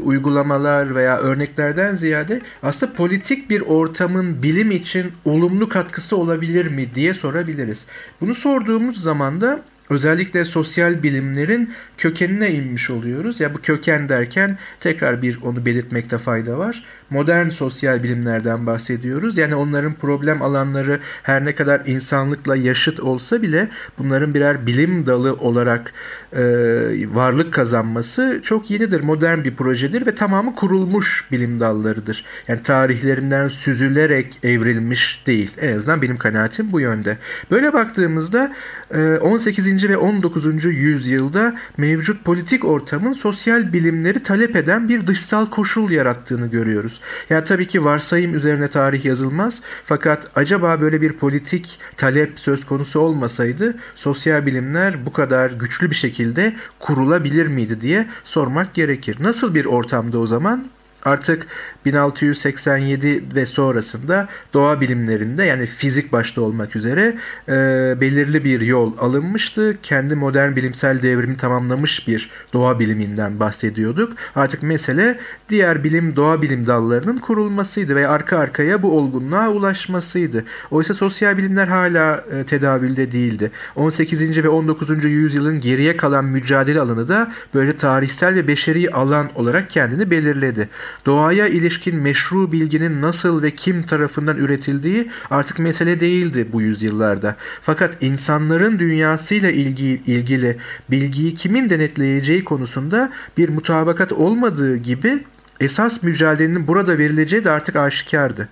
Speaker 1: uygulamalar veya örneklerden ziyade aslında politik bir ortamın bilim için olumlu katkısı olabilir mi diye sorabiliriz. Bunu sorduğumuz zaman da özellikle sosyal bilimlerin kökenine inmiş oluyoruz. Ya bu köken derken tekrar bir onu belirtmekte fayda var. Modern sosyal bilimlerden bahsediyoruz. Yani onların problem alanları her ne kadar insanlıkla yaşıt olsa bile bunların birer bilim dalı olarak e, varlık kazanması çok yenidir. Modern bir projedir ve tamamı kurulmuş bilim dallarıdır. Yani tarihlerinden süzülerek evrilmiş değil. En azından benim kanaatim bu yönde. Böyle baktığımızda 18. ve 19. yüzyılda mevcut politik ortamın sosyal bilimleri talep eden bir dışsal koşul yarattığını görüyoruz. Yani tabii ki varsayım üzerine tarih yazılmaz fakat acaba böyle bir politik talep söz konusu olmasaydı sosyal bilimler bu kadar güçlü bir şekilde kurulabilir miydi diye sormak gerekir. Nasıl bir ortamda o zaman? Artık 1687 ve sonrasında doğa bilimlerinde yani fizik başta olmak üzere e, belirli bir yol alınmıştı. Kendi modern bilimsel devrimi tamamlamış bir doğa biliminden bahsediyorduk. Artık mesele diğer bilim doğa bilim dallarının kurulmasıydı ve arka arkaya bu olgunluğa ulaşmasıydı. Oysa sosyal bilimler hala e, tedavülde değildi. 18. ve 19. yüzyılın geriye kalan mücadele alanı da böyle tarihsel ve beşeri alan olarak kendini belirledi. Doğaya ilişkin meşru bilginin nasıl ve kim tarafından üretildiği artık mesele değildi bu yüzyıllarda. Fakat insanların dünyasıyla ilgi, ilgili bilgiyi kimin denetleyeceği konusunda bir mutabakat olmadığı gibi esas mücadelenin burada verileceği de artık aşikardı.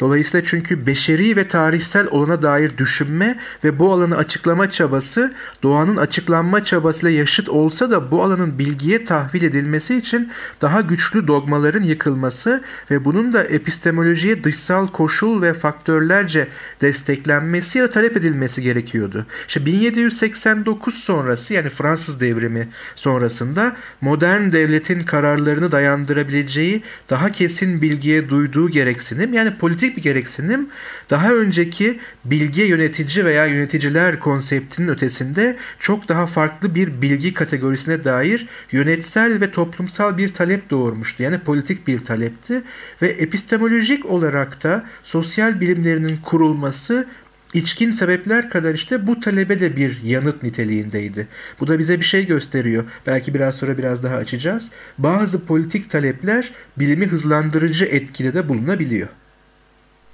Speaker 1: Dolayısıyla çünkü beşeri ve tarihsel olana dair düşünme ve bu alanı açıklama çabası doğanın açıklanma çabasıyla yaşıt olsa da bu alanın bilgiye tahvil edilmesi için daha güçlü dogmaların yıkılması ve bunun da epistemolojiye dışsal koşul ve faktörlerce desteklenmesi ya da talep edilmesi gerekiyordu. İşte 1789 sonrası yani Fransız devrimi sonrasında modern devletin kararlarını dayandırabileceği daha kesin bilgiye duyduğu gereksinim yani politik politik bir gereksinim daha önceki bilgi yönetici veya yöneticiler konseptinin ötesinde çok daha farklı bir bilgi kategorisine dair yönetsel ve toplumsal bir talep doğurmuştu. Yani politik bir talepti ve epistemolojik olarak da sosyal bilimlerinin kurulması içkin sebepler kadar işte bu talebe de bir yanıt niteliğindeydi. Bu da bize bir şey gösteriyor. Belki biraz sonra biraz daha açacağız. Bazı politik talepler bilimi hızlandırıcı etkide de bulunabiliyor.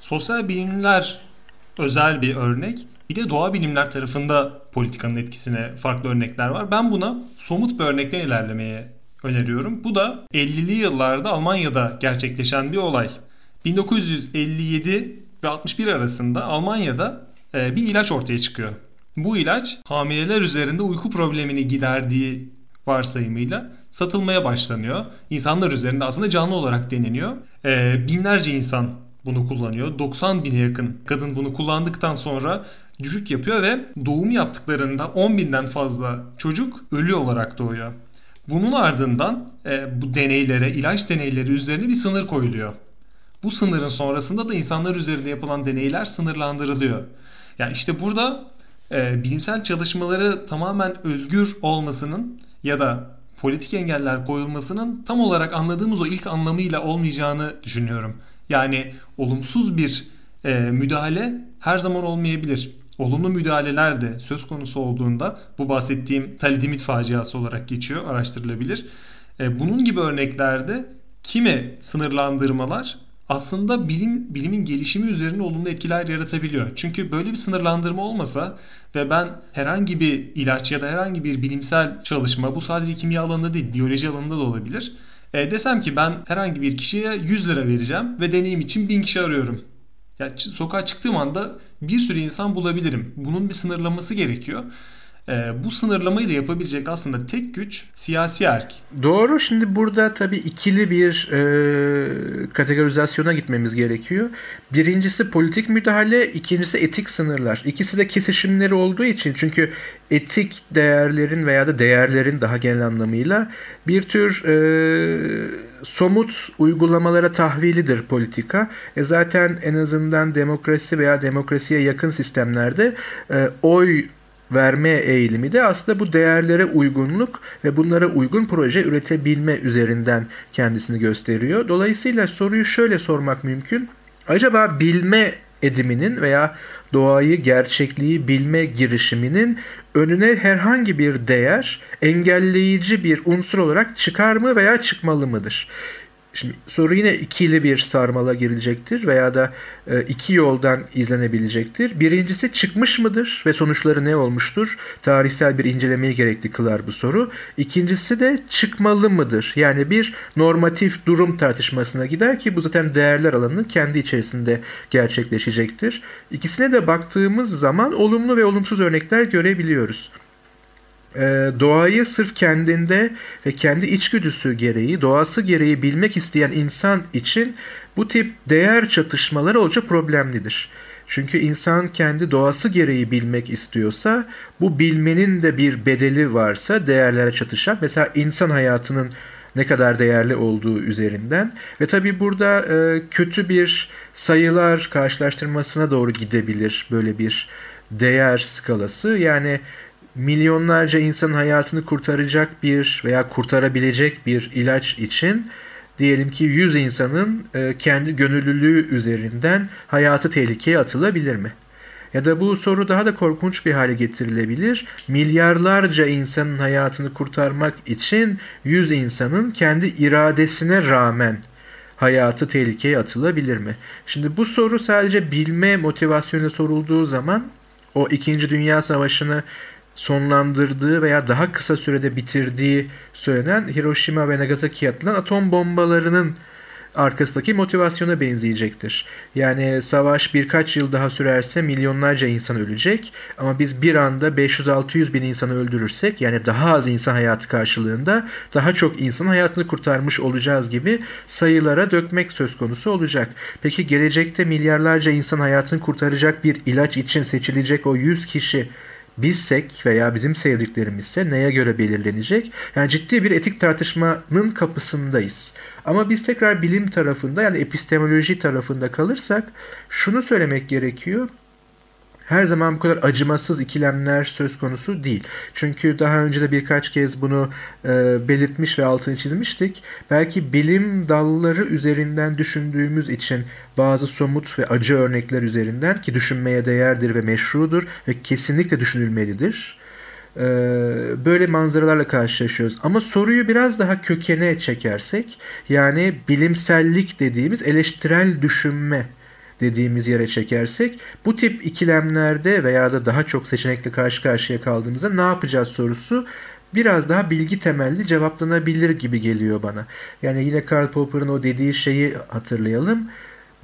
Speaker 2: Sosyal bilimler özel bir örnek. Bir de doğa bilimler tarafında politikanın etkisine farklı örnekler var. Ben buna somut bir örnekten ilerlemeye öneriyorum. Bu da 50'li yıllarda Almanya'da gerçekleşen bir olay. 1957 ve 61 arasında Almanya'da e, bir ilaç ortaya çıkıyor. Bu ilaç hamileler üzerinde uyku problemini giderdiği varsayımıyla satılmaya başlanıyor. İnsanlar üzerinde aslında canlı olarak deneniyor. E, binlerce insan bunu kullanıyor. 90 bine yakın kadın bunu kullandıktan sonra düşük yapıyor ve doğum yaptıklarında 10 binden fazla çocuk ölü olarak doğuyor. Bunun ardından e, bu deneylere, ilaç deneyleri üzerine bir sınır koyuluyor. Bu sınırın sonrasında da insanlar üzerinde yapılan deneyler sınırlandırılıyor. Yani işte burada e, bilimsel çalışmaları tamamen özgür olmasının ya da politik engeller koyulmasının tam olarak anladığımız o ilk anlamıyla olmayacağını düşünüyorum. Yani olumsuz bir e, müdahale her zaman olmayabilir. Olumlu müdahaleler de söz konusu olduğunda bu bahsettiğim talidimit faciası olarak geçiyor, araştırılabilir. E, bunun gibi örneklerde kime sınırlandırmalar aslında bilim bilimin gelişimi üzerine olumlu etkiler yaratabiliyor. Çünkü böyle bir sınırlandırma olmasa ve ben herhangi bir ilaç ya da herhangi bir bilimsel çalışma bu sadece kimya alanında değil biyoloji alanında da olabilir e, desem ki ben herhangi bir kişiye 100 lira vereceğim ve deneyim için 1000 kişi arıyorum. Ya sokağa çıktığım anda bir sürü insan bulabilirim. Bunun bir sınırlaması gerekiyor. E, bu sınırlamayı da yapabilecek aslında tek güç siyasi erk.
Speaker 1: Doğru. Şimdi burada tabii ikili bir e, kategorizasyona gitmemiz gerekiyor. Birincisi politik müdahale, ikincisi etik sınırlar. İkisi de kesişimleri olduğu için çünkü etik değerlerin veya da değerlerin daha genel anlamıyla bir tür e, somut uygulamalara tahvilidir politika. E zaten en azından demokrasi veya demokrasiye yakın sistemlerde e, oy verme eğilimi de aslında bu değerlere uygunluk ve bunlara uygun proje üretebilme üzerinden kendisini gösteriyor. Dolayısıyla soruyu şöyle sormak mümkün. Acaba bilme ediminin veya doğayı, gerçekliği bilme girişiminin önüne herhangi bir değer engelleyici bir unsur olarak çıkar mı veya çıkmalı mıdır? Şimdi soru yine ikili bir sarmala girilecektir veya da e, iki yoldan izlenebilecektir. Birincisi çıkmış mıdır ve sonuçları ne olmuştur? Tarihsel bir incelemeyi gerekli kılar bu soru. İkincisi de çıkmalı mıdır? Yani bir normatif durum tartışmasına gider ki bu zaten değerler alanının kendi içerisinde gerçekleşecektir. İkisine de baktığımız zaman olumlu ve olumsuz örnekler görebiliyoruz e, doğayı sırf kendinde ve kendi içgüdüsü gereği, doğası gereği bilmek isteyen insan için bu tip değer çatışmaları oldukça problemlidir. Çünkü insan kendi doğası gereği bilmek istiyorsa, bu bilmenin de bir bedeli varsa değerlere çatışan, mesela insan hayatının ne kadar değerli olduğu üzerinden ve tabii burada e, kötü bir sayılar karşılaştırmasına doğru gidebilir böyle bir değer skalası. Yani milyonlarca insanın hayatını kurtaracak bir veya kurtarabilecek bir ilaç için diyelim ki 100 insanın e, kendi gönüllülüğü üzerinden hayatı tehlikeye atılabilir mi? Ya da bu soru daha da korkunç bir hale getirilebilir. Milyarlarca insanın hayatını kurtarmak için 100 insanın kendi iradesine rağmen hayatı tehlikeye atılabilir mi? Şimdi bu soru sadece bilme motivasyonuyla sorulduğu zaman o 2. Dünya Savaşı'nı sonlandırdığı veya daha kısa sürede bitirdiği söylenen Hiroşima ve Nagasaki'ye atılan atom bombalarının arkasındaki motivasyona benzeyecektir. Yani savaş birkaç yıl daha sürerse milyonlarca insan ölecek ama biz bir anda 500-600 bin insanı öldürürsek yani daha az insan hayatı karşılığında daha çok insan hayatını kurtarmış olacağız gibi sayılara dökmek söz konusu olacak. Peki gelecekte milyarlarca insan hayatını kurtaracak bir ilaç için seçilecek o 100 kişi bizsek veya bizim sevdiklerimizse neye göre belirlenecek? Yani ciddi bir etik tartışmanın kapısındayız. Ama biz tekrar bilim tarafında yani epistemoloji tarafında kalırsak şunu söylemek gerekiyor her zaman bu kadar acımasız ikilemler söz konusu değil. Çünkü daha önce de birkaç kez bunu e, belirtmiş ve altını çizmiştik. Belki bilim dalları üzerinden düşündüğümüz için bazı somut ve acı örnekler üzerinden ki düşünmeye değerdir ve meşrudur ve kesinlikle düşünülmelidir e, böyle manzaralarla karşılaşıyoruz. Ama soruyu biraz daha kökene çekersek yani bilimsellik dediğimiz eleştirel düşünme dediğimiz yere çekersek bu tip ikilemlerde veya da daha çok seçenekle karşı karşıya kaldığımızda ne yapacağız sorusu biraz daha bilgi temelli cevaplanabilir gibi geliyor bana. Yani yine Karl Popper'ın o dediği şeyi hatırlayalım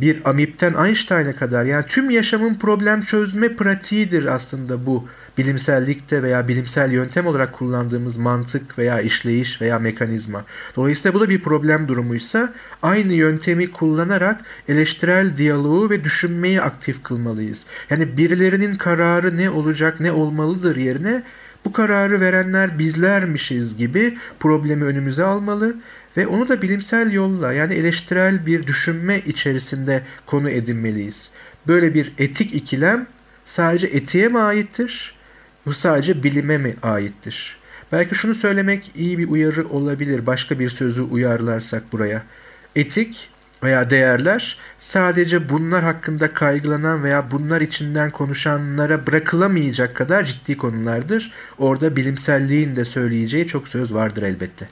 Speaker 1: bir amipten Einstein'a kadar yani tüm yaşamın problem çözme pratiğidir aslında bu bilimsellikte veya bilimsel yöntem olarak kullandığımız mantık veya işleyiş veya mekanizma. Dolayısıyla bu da bir problem durumuysa aynı yöntemi kullanarak eleştirel diyaloğu ve düşünmeyi aktif kılmalıyız. Yani birilerinin kararı ne olacak ne olmalıdır yerine bu kararı verenler bizlermişiz gibi problemi önümüze almalı ve onu da bilimsel yolla yani eleştirel bir düşünme içerisinde konu edinmeliyiz. Böyle bir etik ikilem sadece etiğe mi aittir? Bu sadece bilime mi aittir? Belki şunu söylemek iyi bir uyarı olabilir. Başka bir sözü uyarlarsak buraya. Etik veya değerler sadece bunlar hakkında kaygılanan veya bunlar içinden konuşanlara bırakılamayacak kadar ciddi konulardır. Orada bilimselliğin de söyleyeceği çok söz vardır elbette.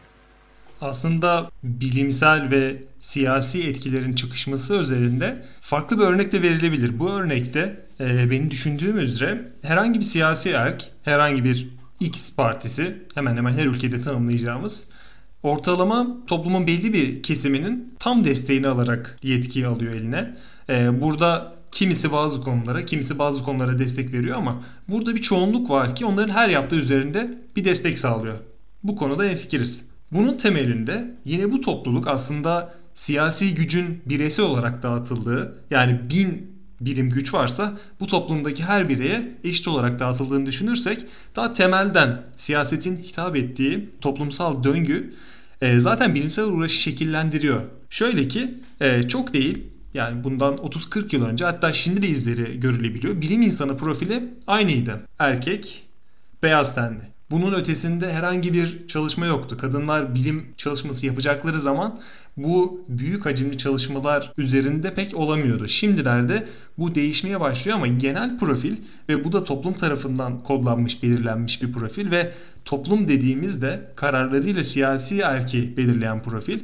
Speaker 2: Aslında bilimsel ve siyasi etkilerin çıkışması özelinde farklı bir örnek de verilebilir. Bu örnekte e, benim düşündüğüm üzere herhangi bir siyasi erk, herhangi bir X partisi hemen hemen her ülkede tanımlayacağımız ortalama toplumun belli bir kesiminin tam desteğini alarak yetkiyi alıyor eline. Ee, burada kimisi bazı konulara, kimisi bazı konulara destek veriyor ama burada bir çoğunluk var ki onların her yaptığı üzerinde bir destek sağlıyor. Bu konuda fikiriz. Bunun temelinde yine bu topluluk aslında siyasi gücün bireysel olarak dağıtıldığı yani bin birim güç varsa bu toplumdaki her bireye eşit olarak dağıtıldığını düşünürsek daha temelden siyasetin hitap ettiği toplumsal döngü e, zaten bilimsel uğraşı şekillendiriyor. Şöyle ki e, çok değil yani bundan 30-40 yıl önce hatta şimdi de izleri görülebiliyor. Bilim insanı profili aynıydı. Erkek, beyaz tenli. Bunun ötesinde herhangi bir çalışma yoktu. Kadınlar bilim çalışması yapacakları zaman bu büyük hacimli çalışmalar üzerinde pek olamıyordu. Şimdilerde bu değişmeye başlıyor ama genel profil ve bu da toplum tarafından kodlanmış, belirlenmiş bir profil ve toplum dediğimizde kararlarıyla siyasi erki belirleyen profil.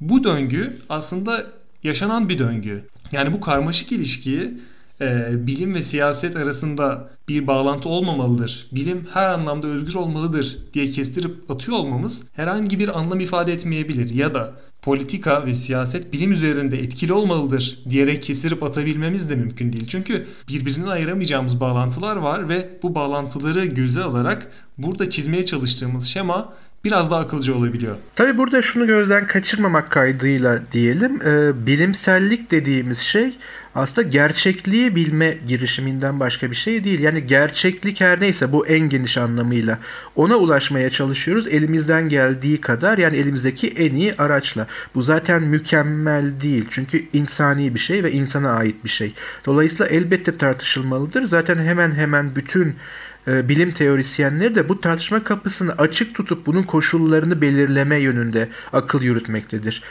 Speaker 2: Bu döngü aslında yaşanan bir döngü. Yani bu karmaşık ilişkiyi e, bilim ve siyaset arasında bir bağlantı olmamalıdır. Bilim her anlamda özgür olmalıdır diye kestirip atıyor olmamız herhangi bir anlam ifade etmeyebilir ya da politika ve siyaset bilim üzerinde etkili olmalıdır diyerek kesirip atabilmemiz de mümkün değil. Çünkü birbirinden ayıramayacağımız bağlantılar var ve bu bağlantıları göze alarak burada çizmeye çalıştığımız şema biraz daha akılcı olabiliyor.
Speaker 1: Tabii burada şunu gözden kaçırmamak kaydıyla diyelim. E, bilimsellik dediğimiz şey aslında gerçekliği bilme girişiminden başka bir şey değil. Yani gerçeklik her neyse bu en geniş anlamıyla ona ulaşmaya çalışıyoruz elimizden geldiği kadar yani elimizdeki en iyi araçla. Bu zaten mükemmel değil çünkü insani bir şey ve insana ait bir şey. Dolayısıyla elbette tartışılmalıdır. Zaten hemen hemen bütün e, bilim teorisyenleri de bu tartışma kapısını açık tutup bunun koşullarını belirleme yönünde akıl yürütmektedir.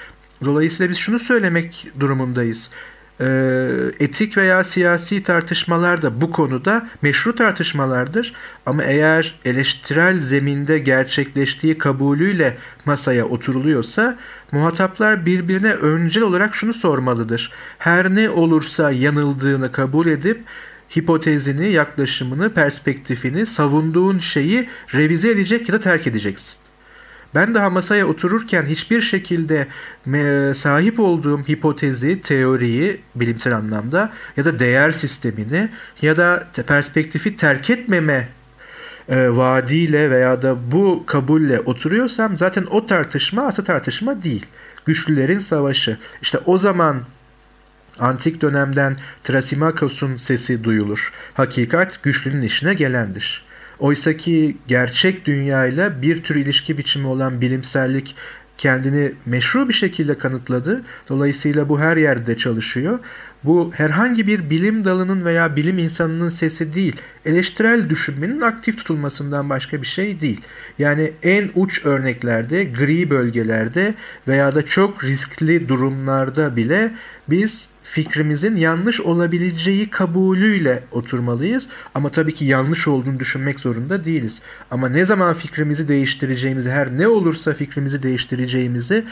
Speaker 1: Dolayısıyla biz şunu söylemek durumundayız. E, etik veya siyasi tartışmalar da bu konuda meşru tartışmalardır. Ama eğer eleştirel zeminde gerçekleştiği kabulüyle masaya oturuluyorsa muhataplar birbirine öncel olarak şunu sormalıdır. Her ne olursa yanıldığını kabul edip hipotezini, yaklaşımını, perspektifini, savunduğun şeyi revize edecek ya da terk edeceksin. Ben daha masaya otururken hiçbir şekilde sahip olduğum hipotezi, teoriyi bilimsel anlamda ya da değer sistemini ya da perspektifi terk etmeme e, vaadiyle veya da bu kabulle oturuyorsam zaten o tartışma aslında tartışma değil. Güçlülerin savaşı. İşte o zaman Antik dönemden Trasimakos'un sesi duyulur. Hakikat güçlünün işine gelendir. Oysaki gerçek dünyayla bir tür ilişki biçimi olan bilimsellik kendini meşru bir şekilde kanıtladı. Dolayısıyla bu her yerde çalışıyor. Bu herhangi bir bilim dalının veya bilim insanının sesi değil, eleştirel düşünmenin aktif tutulmasından başka bir şey değil. Yani en uç örneklerde, gri bölgelerde veya da çok riskli durumlarda bile biz fikrimizin yanlış olabileceği kabulüyle oturmalıyız. Ama tabii ki yanlış olduğunu düşünmek zorunda değiliz. Ama ne zaman fikrimizi değiştireceğimizi, her ne olursa fikrimizi değiştireceğimizi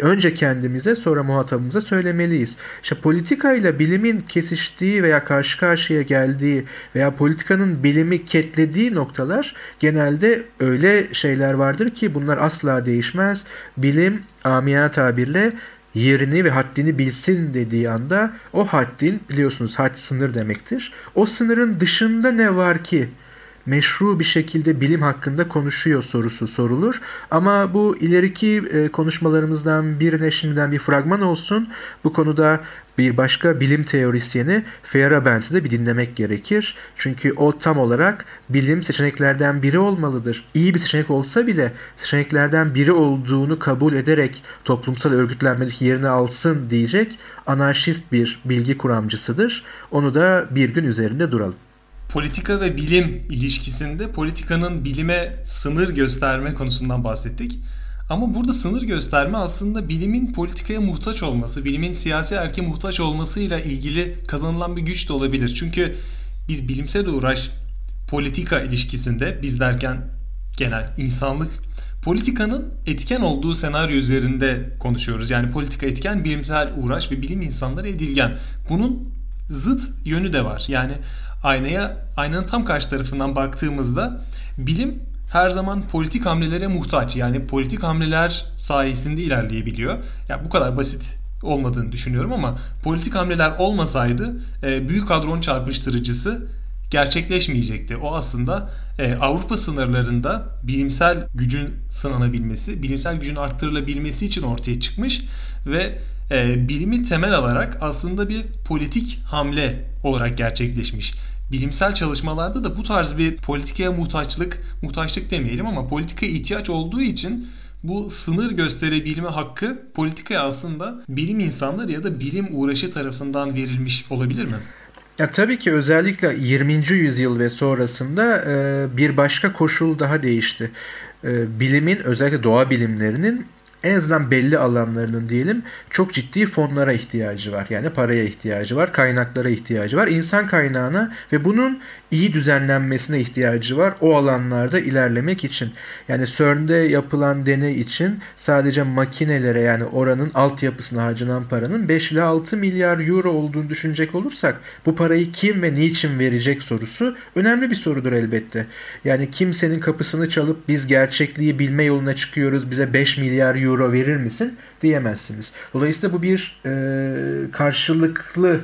Speaker 1: önce kendimize sonra muhatabımıza söylemeliyiz. İşte politika ile bilimin kesiştiği veya karşı karşıya geldiği veya politikanın bilimi ketlediği noktalar genelde öyle şeyler vardır ki bunlar asla değişmez. Bilim amiyane tabirle yerini ve haddini bilsin dediği anda o haddin biliyorsunuz had sınır demektir. O sınırın dışında ne var ki meşru bir şekilde bilim hakkında konuşuyor sorusu sorulur. Ama bu ileriki e, konuşmalarımızdan birine şimdiden bir fragman olsun. Bu konuda bir başka bilim teorisyeni Feyerabend'i de bir dinlemek gerekir. Çünkü o tam olarak bilim seçeneklerden biri olmalıdır. İyi bir seçenek olsa bile seçeneklerden biri olduğunu kabul ederek toplumsal örgütlenmedeki yerini alsın diyecek anarşist bir bilgi kuramcısıdır. Onu da bir gün üzerinde duralım
Speaker 2: politika ve bilim ilişkisinde politikanın bilime sınır gösterme konusundan bahsettik. Ama burada sınır gösterme aslında bilimin politikaya muhtaç olması, bilimin siyasi erke muhtaç olmasıyla ilgili kazanılan bir güç de olabilir. Çünkü biz bilimsel uğraş politika ilişkisinde biz derken genel insanlık politikanın etken olduğu senaryo üzerinde konuşuyoruz. Yani politika etken, bilimsel uğraş ve bilim insanları edilgen. Bunun zıt yönü de var. Yani aynaya aynanın tam karşı tarafından baktığımızda bilim her zaman politik hamlelere muhtaç. Yani politik hamleler sayesinde ilerleyebiliyor. Ya yani bu kadar basit olmadığını düşünüyorum ama politik hamleler olmasaydı e, büyük kadron çarpıştırıcısı gerçekleşmeyecekti. O aslında e, Avrupa sınırlarında bilimsel gücün sınanabilmesi, bilimsel gücün arttırılabilmesi için ortaya çıkmış ve e, bilimi temel alarak aslında bir politik hamle olarak gerçekleşmiş. Bilimsel çalışmalarda da bu tarz bir politikaya muhtaçlık, muhtaçlık demeyelim ama politika ihtiyaç olduğu için Bu sınır gösterebilme hakkı politikaya aslında bilim insanları ya da bilim uğraşı tarafından verilmiş olabilir mi?
Speaker 1: Ya tabii ki özellikle 20. yüzyıl ve sonrasında e, bir başka koşul daha değişti. E, bilimin özellikle doğa bilimlerinin en azından belli alanlarının diyelim çok ciddi fonlara ihtiyacı var. Yani paraya ihtiyacı var, kaynaklara ihtiyacı var, insan kaynağına ve bunun iyi düzenlenmesine ihtiyacı var o alanlarda ilerlemek için. Yani CERN'de yapılan deney için sadece makinelere yani oranın altyapısına harcanan paranın 5 ile 6 milyar euro olduğunu düşünecek olursak bu parayı kim ve niçin verecek sorusu önemli bir sorudur elbette. Yani kimsenin kapısını çalıp biz gerçekliği bilme yoluna çıkıyoruz bize 5 milyar euro verir misin diyemezsiniz. Dolayısıyla bu bir e, karşılıklı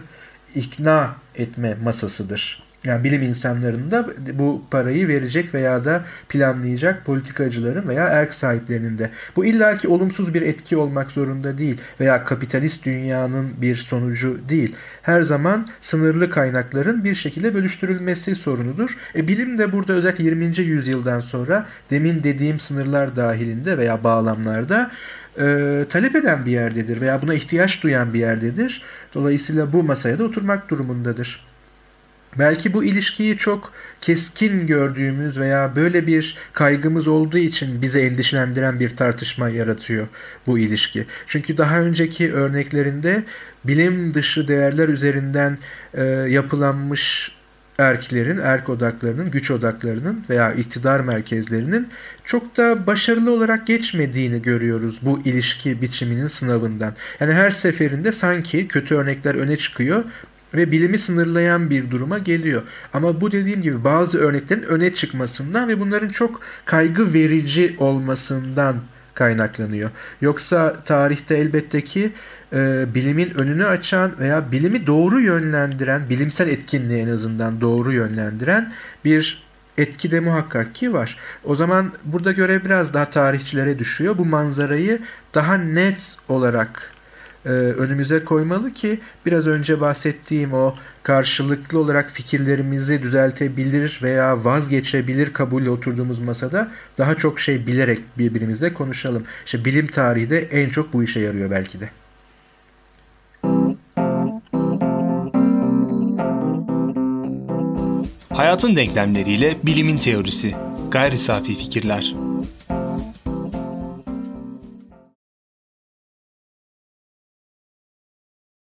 Speaker 1: ikna etme masasıdır. Yani bilim insanlarının da bu parayı verecek veya da planlayacak politikacıların veya erk sahiplerinin de. Bu illaki olumsuz bir etki olmak zorunda değil veya kapitalist dünyanın bir sonucu değil. Her zaman sınırlı kaynakların bir şekilde bölüştürülmesi sorunudur. E, bilim de burada özellikle 20. yüzyıldan sonra demin dediğim sınırlar dahilinde veya bağlamlarda e, talep eden bir yerdedir veya buna ihtiyaç duyan bir yerdedir. Dolayısıyla bu masaya da oturmak durumundadır. Belki bu ilişkiyi çok keskin gördüğümüz veya böyle bir kaygımız olduğu için bize endişelendiren bir tartışma yaratıyor bu ilişki. Çünkü daha önceki örneklerinde bilim dışı değerler üzerinden e, yapılanmış erklerin, erk odaklarının, güç odaklarının veya iktidar merkezlerinin çok da başarılı olarak geçmediğini görüyoruz bu ilişki biçiminin sınavından. Yani her seferinde sanki kötü örnekler öne çıkıyor ve bilimi sınırlayan bir duruma geliyor. Ama bu dediğim gibi bazı örneklerin öne çıkmasından ve bunların çok kaygı verici olmasından kaynaklanıyor. Yoksa tarihte elbette ki e, bilimin önünü açan veya bilimi doğru yönlendiren, bilimsel etkinliği en azından doğru yönlendiren bir etki de muhakkak ki var. O zaman burada görev biraz daha tarihçilere düşüyor. Bu manzarayı daha net olarak e, önümüze koymalı ki biraz önce bahsettiğim o karşılıklı olarak fikirlerimizi düzeltebilir veya vazgeçebilir kabulle oturduğumuz masada daha çok şey bilerek birbirimizle konuşalım. İşte bilim tarihi de en çok bu işe yarıyor belki de.
Speaker 3: Hayatın denklemleriyle bilimin teorisi. Gayri safi fikirler.